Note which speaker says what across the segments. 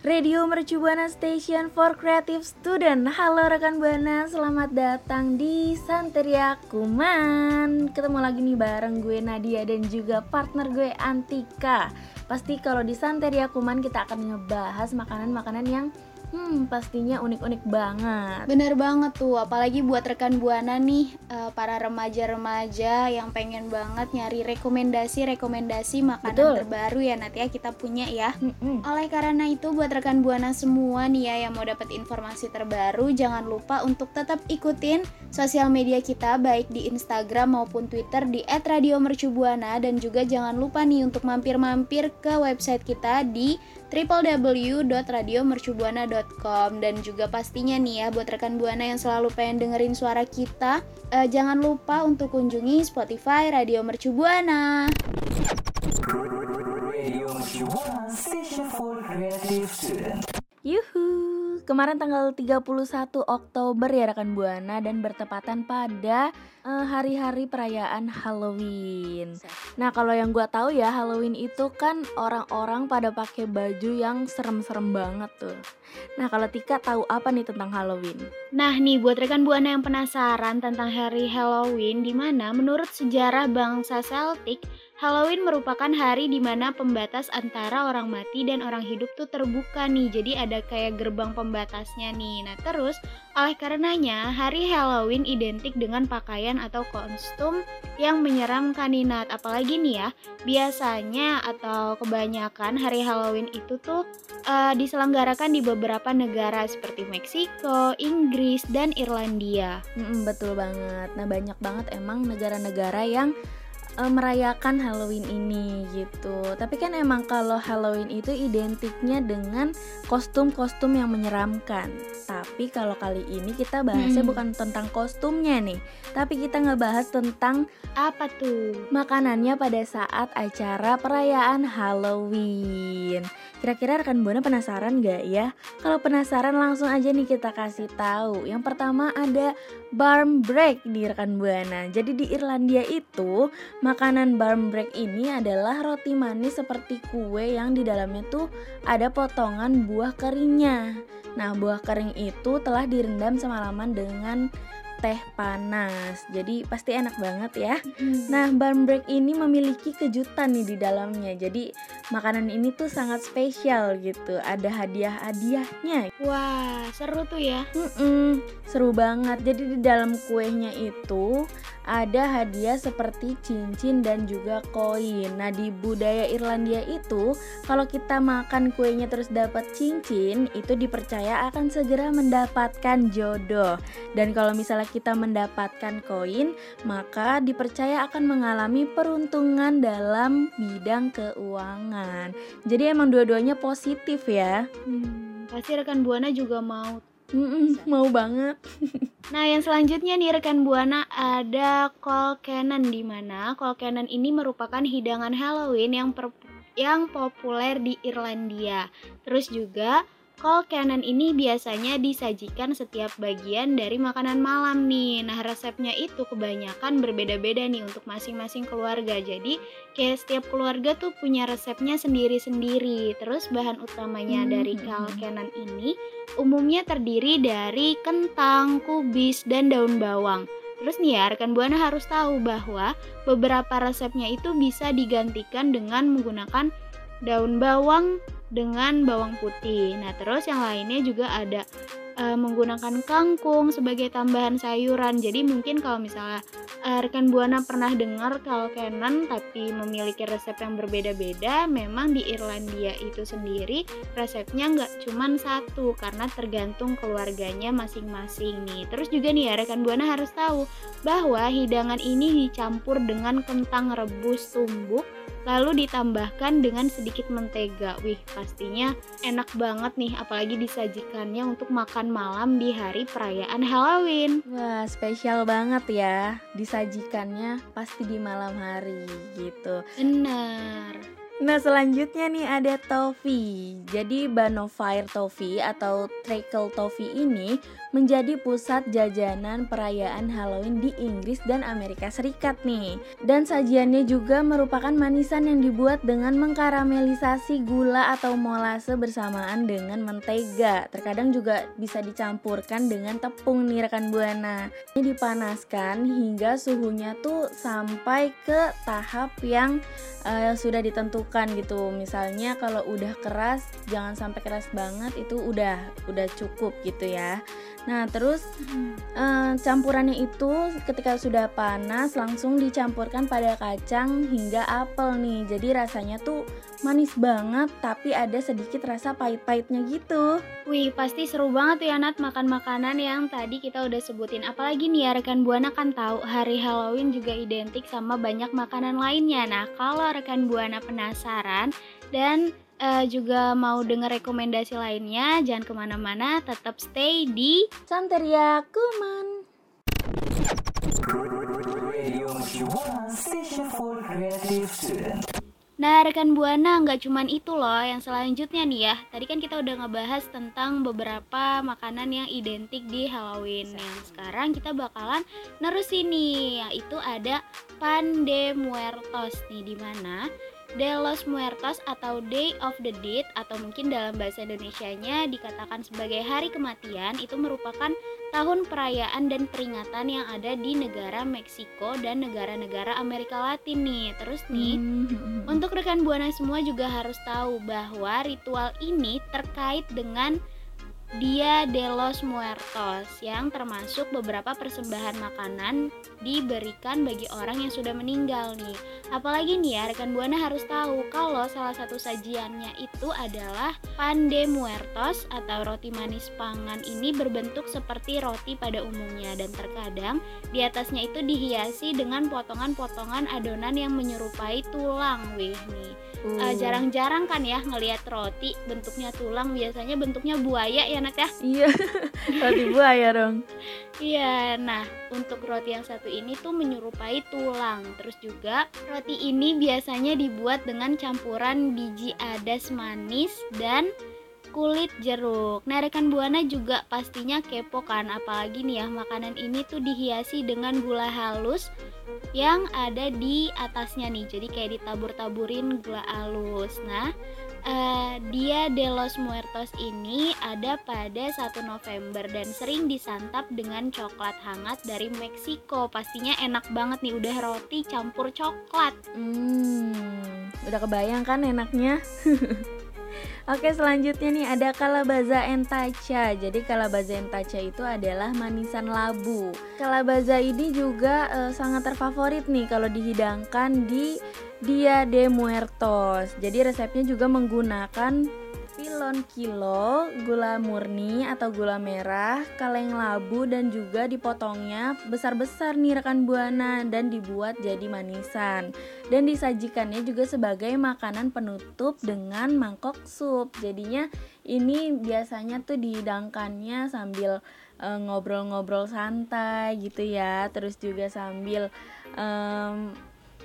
Speaker 1: Radio Mercu Buana Station for Creative Student. Halo rekan Buana, selamat datang di Santeria Kuman. Ketemu lagi nih bareng gue Nadia dan juga partner gue Antika. Pasti kalau di Santeria Kuman kita akan ngebahas makanan-makanan yang Hmm, pastinya unik-unik banget.
Speaker 2: Bener banget tuh, apalagi buat rekan buana nih, uh, para remaja-remaja yang pengen banget nyari rekomendasi-rekomendasi makanan Betul. terbaru ya nanti ya kita punya ya. Mm-mm. Oleh karena itu buat rekan buana semua nih ya yang mau dapat informasi terbaru, jangan lupa untuk tetap ikutin sosial media kita baik di Instagram maupun Twitter di @radiomercubuana dan juga jangan lupa nih untuk mampir-mampir ke website kita di www.radiomercubuana.com dan juga pastinya nih ya buat rekan Buana yang selalu pengen dengerin suara kita uh, jangan lupa untuk kunjungi Spotify Radio Mercubuana.
Speaker 1: Kemarin tanggal 31 Oktober ya rekan Buana dan bertepatan pada uh, hari-hari perayaan Halloween. Nah, kalau yang gue tahu ya Halloween itu kan orang-orang pada pakai baju yang serem-serem banget tuh. Nah, kalau Tika tahu apa nih tentang Halloween?
Speaker 2: Nah, nih buat rekan Buana yang penasaran tentang hari Halloween di mana menurut sejarah bangsa Celtic Halloween merupakan hari di mana pembatas antara orang mati dan orang hidup tuh terbuka nih. Jadi ada kayak gerbang pembatasnya nih. Nah, terus oleh karenanya hari Halloween identik dengan pakaian atau kostum yang menyeramkan nih Nat. Apalagi nih ya, biasanya atau kebanyakan hari Halloween itu tuh uh, diselenggarakan di beberapa negara seperti Meksiko, Inggris, dan Irlandia.
Speaker 1: Mm -mm, betul banget. Nah, banyak banget emang negara-negara yang uh, merayakan Halloween ini gitu. Tapi kan emang kalau Halloween itu identiknya dengan kostum-kostum yang menyeramkan. Tapi kalau kali ini kita bahasnya hmm. bukan tentang kostumnya nih, tapi kita ngebahas tentang
Speaker 2: apa tuh?
Speaker 1: Makanannya pada saat acara perayaan Halloween. Kira-kira rekan Buana penasaran gak ya? Kalau penasaran langsung aja nih kita kasih tahu. Yang pertama ada barm break di rekan Buana. Jadi di Irlandia itu makanan barm break ini adalah roti manis seperti kue yang di dalamnya tuh ada potongan buah keringnya. Nah, buah kering itu telah direndam semalaman dengan teh panas. Jadi pasti enak banget ya. Nah, barn break ini memiliki kejutan nih di dalamnya. Jadi makanan ini tuh sangat spesial gitu. Ada hadiah-hadiahnya.
Speaker 2: Wah, seru tuh ya.
Speaker 1: Mm-mm, seru banget. Jadi di dalam kuenya itu ada hadiah seperti cincin dan juga koin. Nah, di budaya Irlandia itu, kalau kita makan kuenya terus dapat cincin, itu dipercaya akan segera mendapatkan jodoh. Dan kalau misalnya kita mendapatkan koin, maka dipercaya akan mengalami peruntungan dalam bidang keuangan. Jadi emang dua-duanya positif ya.
Speaker 2: Hmm, pasti rekan Buana juga mau
Speaker 1: Mm-mm, mau banget.
Speaker 2: nah, yang selanjutnya nih rekan Buana ada Col Cannon di mana Col Cannon ini merupakan hidangan Halloween yang per- yang populer di Irlandia. Terus juga Kol cannon ini biasanya disajikan setiap bagian dari makanan malam nih. Nah, resepnya itu kebanyakan berbeda-beda nih untuk masing-masing keluarga. Jadi, kayak setiap keluarga tuh punya resepnya sendiri-sendiri. Terus bahan utamanya hmm. dari kol cannon ini umumnya terdiri dari kentang, kubis, dan daun bawang. Terus nih ya, rekan Buana harus tahu bahwa beberapa resepnya itu bisa digantikan dengan menggunakan daun bawang dengan bawang putih. Nah, terus yang lainnya juga ada uh, menggunakan kangkung sebagai tambahan sayuran. Jadi mungkin kalau misalnya uh, rekan buana pernah dengar kalau Canon tapi memiliki resep yang berbeda-beda, memang di Irlandia itu sendiri resepnya nggak cuma satu karena tergantung keluarganya masing-masing nih. Terus juga nih ya rekan buana harus tahu bahwa hidangan ini dicampur dengan kentang rebus tumbuk lalu ditambahkan dengan sedikit mentega. Wih, pastinya enak banget nih, apalagi disajikannya untuk makan malam di hari perayaan Halloween.
Speaker 1: Wah, spesial banget ya. Disajikannya pasti di malam hari gitu.
Speaker 2: Benar.
Speaker 1: Nah selanjutnya nih ada toffee Jadi Banofire Toffee atau Treacle Toffee ini menjadi pusat jajanan perayaan Halloween di Inggris dan Amerika Serikat nih. Dan sajiannya juga merupakan manisan yang dibuat dengan mengkaramelisasi gula atau molase bersamaan dengan mentega. Terkadang juga bisa dicampurkan dengan tepung nih rekan Buana. Ini dipanaskan hingga suhunya tuh sampai ke tahap yang uh, sudah ditentukan gitu. Misalnya kalau udah keras jangan sampai keras banget itu udah udah cukup gitu ya nah terus uh, campurannya itu ketika sudah panas langsung dicampurkan pada kacang hingga apel nih. Jadi rasanya tuh manis banget tapi ada sedikit rasa pahit-pahitnya gitu.
Speaker 2: Wih pasti seru banget ya Nat makan makanan yang tadi kita udah sebutin. Apalagi nih ya rekan Buana kan tahu hari Halloween juga identik sama banyak makanan lainnya. Nah kalau rekan Buana penasaran dan uh, juga mau denger rekomendasi lainnya Jangan ke mana-mana tetap stay di
Speaker 1: Santeria Kuman
Speaker 2: Nah, rekan Buana nggak cuman itu loh yang selanjutnya nih ya. Tadi kan kita udah ngebahas tentang beberapa makanan yang identik di Halloween. Yang sekarang kita bakalan nerusin nih, yaitu ada pan de muertos nih di mana De los Muertos atau Day of the Dead atau mungkin dalam bahasa Indonesianya dikatakan sebagai hari kematian itu merupakan tahun perayaan dan peringatan yang ada di negara Meksiko dan negara-negara Amerika Latin nih. Terus nih, mm-hmm. untuk rekan Buana semua juga harus tahu bahwa ritual ini terkait dengan Dia de los Muertos yang termasuk beberapa persembahan makanan diberikan bagi orang yang sudah meninggal nih. Apalagi nih ya rekan Buana harus tahu kalau salah satu sajiannya itu adalah pan de muertos atau roti manis pangan ini berbentuk seperti roti pada umumnya dan terkadang di atasnya itu dihiasi dengan potongan-potongan adonan yang menyerupai tulang. Wih nih uh, jarang-jarang kan ya ngelihat roti bentuknya tulang biasanya bentuknya buaya ya Nat ya?
Speaker 1: Iya. Roti buaya dong.
Speaker 2: Iya nah untuk roti yang satu ini tuh menyerupai tulang. Terus juga roti ini biasanya dibuat dengan campuran biji adas manis dan kulit jeruk. Nah, rekan Buana juga pastinya kepo kan, apalagi nih ya makanan ini tuh dihiasi dengan gula halus yang ada di atasnya nih. Jadi kayak ditabur-taburin gula halus. Nah, uh, dia de los Muertos ini ada pada 1 November dan sering disantap dengan coklat hangat dari Meksiko. Pastinya enak banget nih, udah roti campur coklat.
Speaker 1: Hmm, udah kebayang kan enaknya? Oke selanjutnya nih ada kalabaza entaca Jadi kalabaza entaca itu adalah manisan labu. Kalabaza ini juga e, sangat terfavorit nih kalau dihidangkan di Dia de Muertos. Jadi resepnya juga menggunakan pilon kilo, gula murni atau gula merah, kaleng labu dan juga dipotongnya besar-besar nih rekan buana dan dibuat jadi manisan. Dan disajikannya juga sebagai makanan penutup dengan mangkok sup. Jadinya ini biasanya tuh dihidangkannya sambil eh, ngobrol-ngobrol uh, santai gitu ya. Terus juga sambil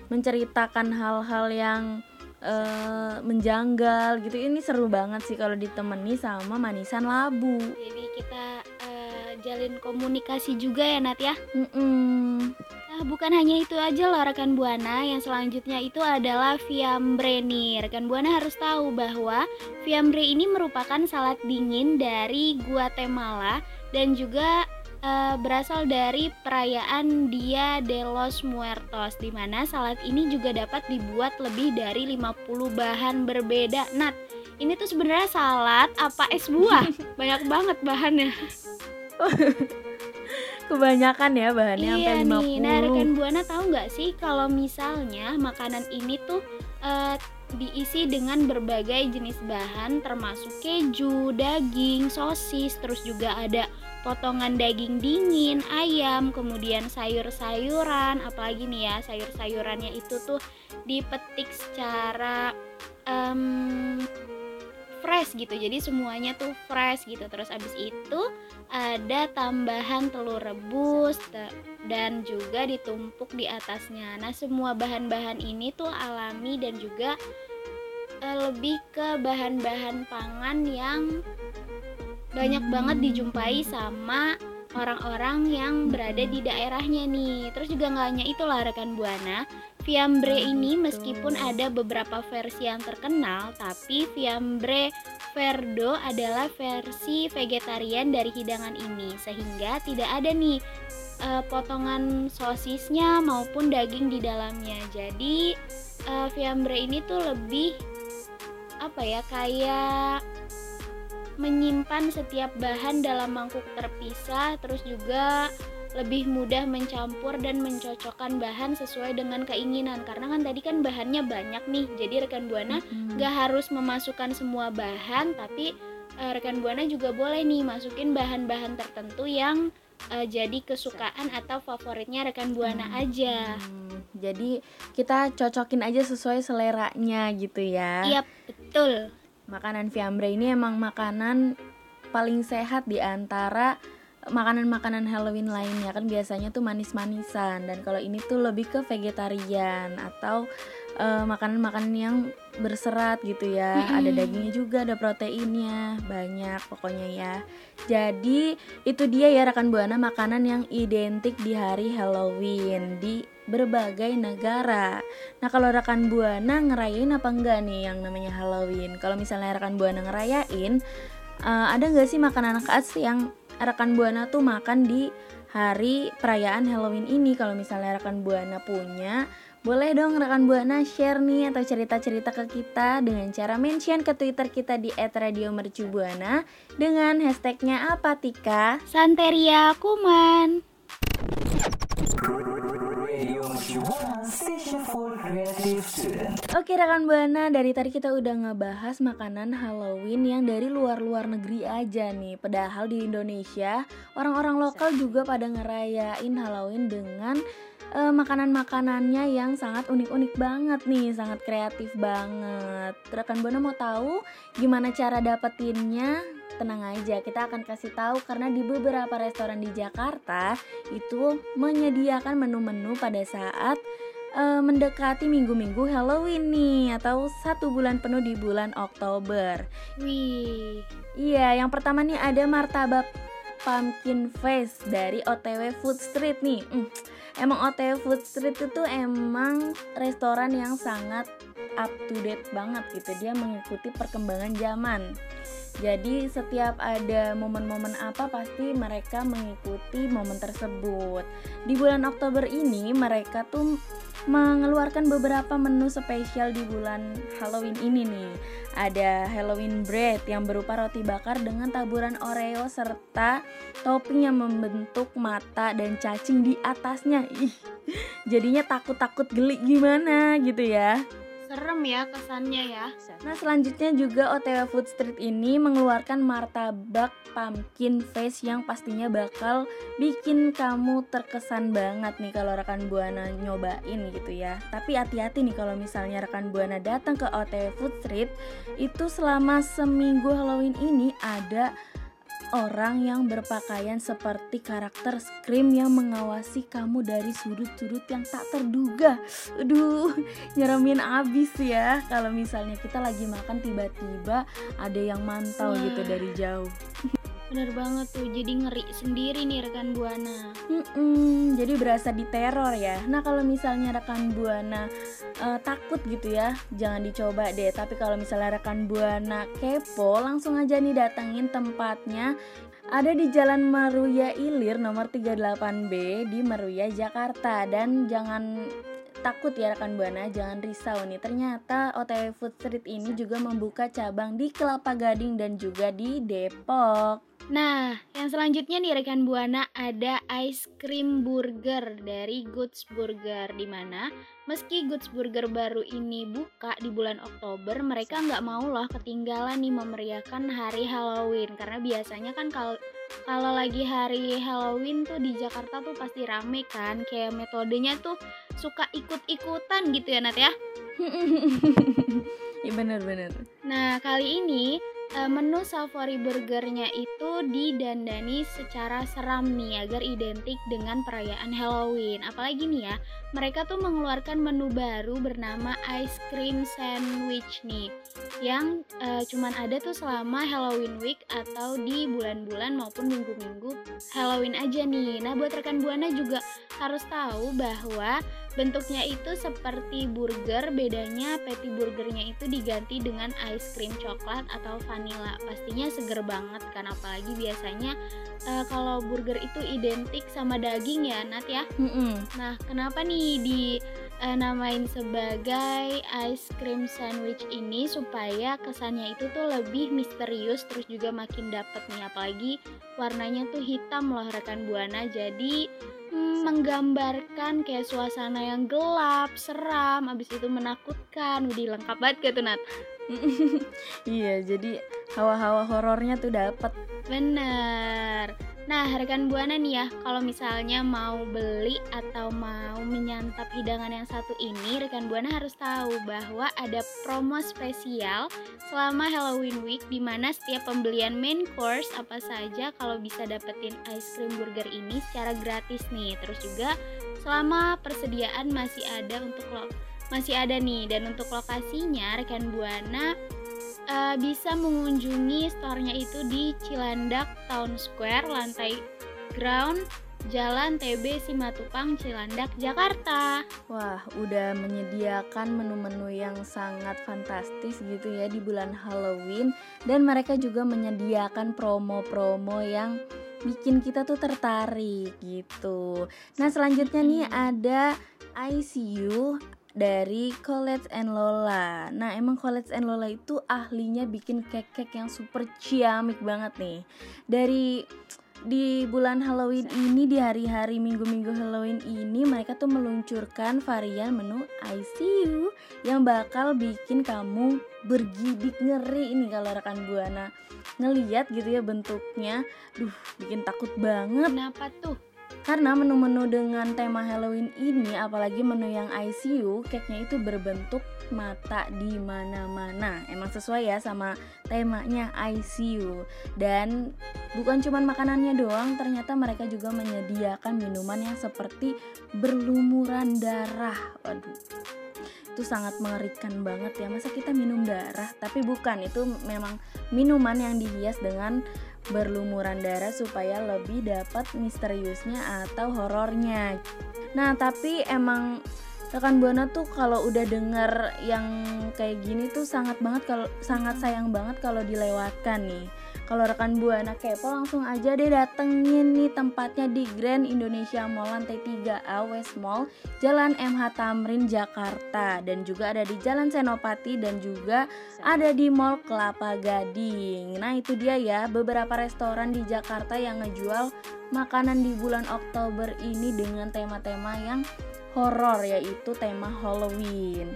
Speaker 1: menceritakan hal-hal yang uh, menjanggal gitu ini seru banget sih kalau ditemani sama manisan labu
Speaker 2: jadi kita uh, jalin komunikasi juga ya Nat ya
Speaker 1: mm -mm.
Speaker 2: Nah, bukan hanya itu aja loh rekan Buana, yang selanjutnya itu adalah fiambre nih. Rekan Buana harus tahu bahwa fiambre ini merupakan salad dingin dari Guatemala dan juga uh, berasal dari perayaan Dia de los Muertos di mana salad ini juga dapat dibuat lebih dari 50 bahan berbeda. Nat, ini tuh sebenarnya salad apa es buah? Banyak banget bahannya.
Speaker 1: Kebanyakan ya bahannya
Speaker 2: iya
Speaker 1: sampai 50.
Speaker 2: Nih, nah rekan Buana tahu nggak sih kalau misalnya makanan ini tuh uh, diisi dengan berbagai jenis bahan termasuk keju, daging, sosis, terus juga ada potongan daging dingin, ayam, kemudian sayur-sayuran, apalagi nih ya sayur-sayurannya itu tuh dipetik secara um, fresh gitu. Jadi semuanya tuh fresh gitu. Terus abis itu ada tambahan telur rebus dan juga ditumpuk di atasnya. Nah semua bahan-bahan ini tuh alami dan juga lebih ke bahan-bahan pangan yang banyak banget dijumpai sama orang-orang yang berada di daerahnya nih. Terus juga nggak hanya itulah rekan buana, Fiambre ini meskipun ada beberapa versi yang terkenal, tapi Fiambre Verdo adalah versi vegetarian dari hidangan ini, sehingga tidak ada nih uh, potongan sosisnya maupun daging di dalamnya. Jadi uh, Fiambre ini tuh lebih apa ya kayak menyimpan setiap bahan dalam mangkuk terpisah terus juga lebih mudah mencampur dan mencocokkan bahan sesuai dengan keinginan karena kan tadi kan bahannya banyak nih jadi rekan buana nggak hmm. harus memasukkan semua bahan tapi uh, rekan buana juga boleh nih masukin bahan-bahan tertentu yang uh, jadi kesukaan atau favoritnya rekan buana hmm. aja.
Speaker 1: Jadi kita cocokin aja sesuai seleranya gitu ya.
Speaker 2: Iya betul.
Speaker 1: Makanan fiambre ini emang makanan paling sehat di antara makanan-makanan Halloween lainnya. Kan biasanya tuh manis-manisan. Dan kalau ini tuh lebih ke vegetarian atau makanan makanan-makanan yang berserat gitu ya mm-hmm. ada dagingnya juga ada proteinnya banyak pokoknya ya jadi itu dia ya rekan buana makanan yang identik di hari Halloween di berbagai negara. Nah kalau rekan buana ngerayain apa enggak nih yang namanya Halloween? Kalau misalnya rekan buana ngerayain, uh, ada nggak sih makanan khas yang rekan buana tuh makan di hari perayaan Halloween ini? Kalau misalnya rekan buana punya, boleh dong rekan buana share nih atau cerita-cerita ke kita dengan cara mention ke Twitter kita di @radiomercubuana dengan hashtagnya apa Tika?
Speaker 2: Santeria Kuman.
Speaker 1: Oke rekan Buana, dari tadi kita udah ngebahas makanan Halloween yang dari luar-luar negeri aja nih Padahal di Indonesia, orang-orang lokal juga pada ngerayain Halloween dengan uh, makanan-makanannya yang sangat unik-unik banget nih, sangat kreatif banget. Rekan Buana mau tahu gimana cara dapetinnya? Tenang aja, kita akan kasih tahu karena di beberapa restoran di Jakarta itu menyediakan menu-menu pada saat uh, mendekati minggu-minggu Halloween nih atau satu bulan penuh di bulan Oktober.
Speaker 2: Wih,
Speaker 1: iya yang pertama nih ada martabak pumpkin face dari OTW Food Street nih. Mm, emang OTW Food Street itu emang restoran yang sangat up to date banget gitu. Dia mengikuti perkembangan zaman. Jadi setiap ada momen-momen apa pasti mereka mengikuti momen tersebut. Di bulan Oktober ini mereka tuh mengeluarkan beberapa menu spesial di bulan Halloween ini nih. Ada Halloween bread yang berupa roti bakar dengan taburan Oreo serta topping yang membentuk mata dan cacing di atasnya. Ih, jadinya takut-takut geli gimana gitu ya
Speaker 2: serem ya kesannya ya.
Speaker 1: Nah selanjutnya juga OTW Food Street ini mengeluarkan martabak pumpkin face yang pastinya bakal bikin kamu terkesan banget nih kalau rekan buana nyobain gitu ya. Tapi hati-hati nih kalau misalnya rekan buana datang ke OTW Food Street itu selama seminggu Halloween ini ada orang yang berpakaian seperti karakter Scream yang mengawasi kamu dari sudut-sudut yang tak terduga. Aduh, nyeremin abis ya kalau misalnya kita lagi makan tiba-tiba ada yang mantau Wah. gitu dari jauh.
Speaker 2: Bener banget tuh, jadi ngeri sendiri nih rekan Buana.
Speaker 1: Mm-mm, jadi berasa diteror ya. Nah kalau misalnya rekan Buana uh, takut gitu ya, jangan dicoba deh. Tapi kalau misalnya rekan Buana kepo, langsung aja nih datengin tempatnya. Ada di Jalan Maruya Ilir nomor 38B di Maruya Jakarta dan jangan takut ya rekan buana jangan risau nih. Ternyata OTW Food Street ini juga membuka cabang di Kelapa Gading dan juga di Depok.
Speaker 2: Nah, yang selanjutnya nih rekan Buana ada ice cream burger dari Goods Burger di mana meski Goods Burger baru ini buka di bulan Oktober, mereka nggak mau loh ketinggalan nih memeriahkan hari Halloween. Karena biasanya kan kalau kalau lagi hari Halloween tuh di Jakarta tuh pasti rame kan kayak metodenya tuh suka ikut-ikutan gitu ya Nat ya.
Speaker 1: Iya bener-bener.
Speaker 2: Nah, kali ini uh, menu safari burgernya itu didandani secara seram nih agar identik dengan perayaan Halloween. Apalagi nih ya, mereka tuh mengeluarkan menu baru bernama ice cream sandwich nih yang uh, cuman ada tuh selama Halloween week atau di bulan-bulan maupun minggu-minggu Halloween aja nih. Nah, buat rekan Buana juga harus tahu bahwa Bentuknya itu seperti burger, bedanya patty burgernya itu diganti dengan ice cream coklat atau vanilla. Pastinya seger banget kan apalagi biasanya uh, kalau burger itu identik sama daging ya Nat ya.
Speaker 1: Mm -mm.
Speaker 2: Nah, kenapa nih di uh, namain sebagai ice cream sandwich ini supaya kesannya itu tuh lebih misterius terus juga makin dapet nih apalagi warnanya tuh hitam loh rekan buana jadi menggambarkan kayak suasana yang gelap, seram, abis itu menakutkan. Udah lengkap banget gitu Nat.
Speaker 1: iya, jadi hawa-hawa horornya tuh dapat.
Speaker 2: Bener. Nah, rekan Buana nih ya, kalau misalnya mau beli atau mau menyantap hidangan yang satu ini, rekan Buana harus tahu bahwa ada promo spesial selama Halloween Week di mana setiap pembelian main course apa saja kalau bisa dapetin ice cream burger ini secara gratis nih. Terus juga selama persediaan masih ada untuk lo masih ada nih dan untuk lokasinya rekan Buana uh, bisa mengunjungi store-nya itu di Cilandak Town Square lantai ground Jalan TB Simatupang Cilandak Jakarta.
Speaker 1: Wah, udah menyediakan menu-menu yang sangat fantastis gitu ya di bulan Halloween dan mereka juga menyediakan promo-promo yang bikin kita tuh tertarik gitu. Nah, selanjutnya nih ada ICU dari Colette and Lola. Nah, emang Colette and Lola itu ahlinya bikin cake-cake yang super ciamik banget nih. Dari di bulan Halloween ini di hari-hari minggu-minggu Halloween ini mereka tuh meluncurkan varian menu ICU yang bakal bikin kamu bergidik ngeri ini kalau rekan buana ngeliat gitu ya bentuknya duh bikin takut banget
Speaker 2: kenapa tuh
Speaker 1: karena menu-menu dengan tema Halloween ini, apalagi menu yang ICU, cake-nya itu berbentuk mata di mana-mana. Emang sesuai ya sama temanya ICU. Dan bukan cuma makanannya doang, ternyata mereka juga menyediakan minuman yang seperti berlumuran darah. Waduh itu sangat mengerikan banget ya masa kita minum darah tapi bukan itu memang minuman yang dihias dengan berlumuran darah supaya lebih dapat misteriusnya atau horornya. Nah, tapi emang rekan buana tuh kalau udah denger yang kayak gini tuh sangat banget kalau sangat sayang banget kalau dilewatkan nih kalau rekan buana kepo langsung aja deh datengin nih tempatnya di Grand Indonesia Mall lantai 3A West Mall Jalan MH Tamrin Jakarta dan juga ada di Jalan Senopati dan juga ada di Mall Kelapa Gading. Nah, itu dia ya beberapa restoran di Jakarta yang ngejual makanan di bulan Oktober ini dengan tema-tema yang horor yaitu tema Halloween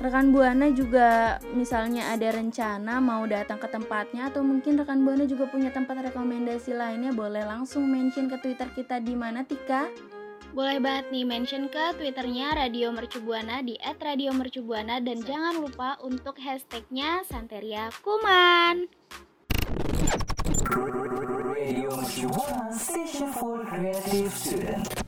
Speaker 1: rekan buana juga misalnya ada rencana mau datang ke tempatnya atau mungkin rekan buana juga punya tempat rekomendasi lainnya boleh langsung mention ke twitter kita di mana Tika
Speaker 2: boleh banget nih mention ke twitternya Radio Mercubuana di @radiomercubuana dan jangan lupa untuk hashtagnya Santeria Kuman.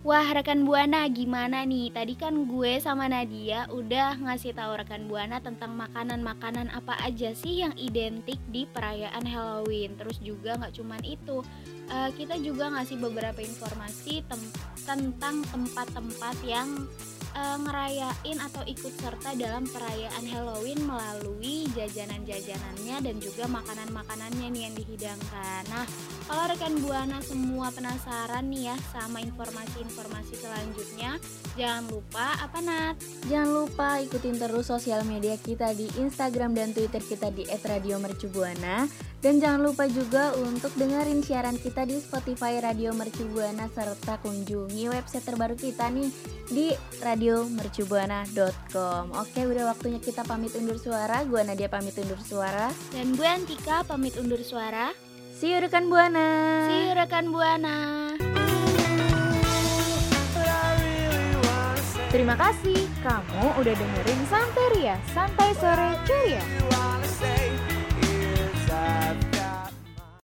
Speaker 2: Wah rekan Buana gimana nih? Tadi kan gue sama Nadia udah ngasih tahu rekan Buana tentang makanan-makanan apa aja sih yang identik di perayaan Halloween. Terus juga nggak cuman itu, uh, kita juga ngasih beberapa informasi tem tentang tempat-tempat yang uh, ngerayain atau ikut serta dalam perayaan Halloween melalui jajanan-jajanannya dan juga makanan-makanannya nih yang dihidangkan. Nah, Kalau rekan Buana semua penasaran nih ya sama informasi-informasi selanjutnya, jangan lupa apa Nat?
Speaker 1: Jangan lupa ikutin terus sosial media kita di Instagram dan Twitter kita di @radiomercubuana dan jangan lupa juga untuk dengerin siaran kita di Spotify Radio Mercubuana serta kunjungi website terbaru kita nih di radiomercubuana.com. Oke, udah waktunya kita pamit undur suara. Gua Nadia pamit undur suara.
Speaker 2: Dan gue Antika pamit undur suara.
Speaker 1: See you rekan Buana.
Speaker 2: See you rekan Buana.
Speaker 3: Terima kasih kamu udah dengerin Santeria, Santai Sore Ceria.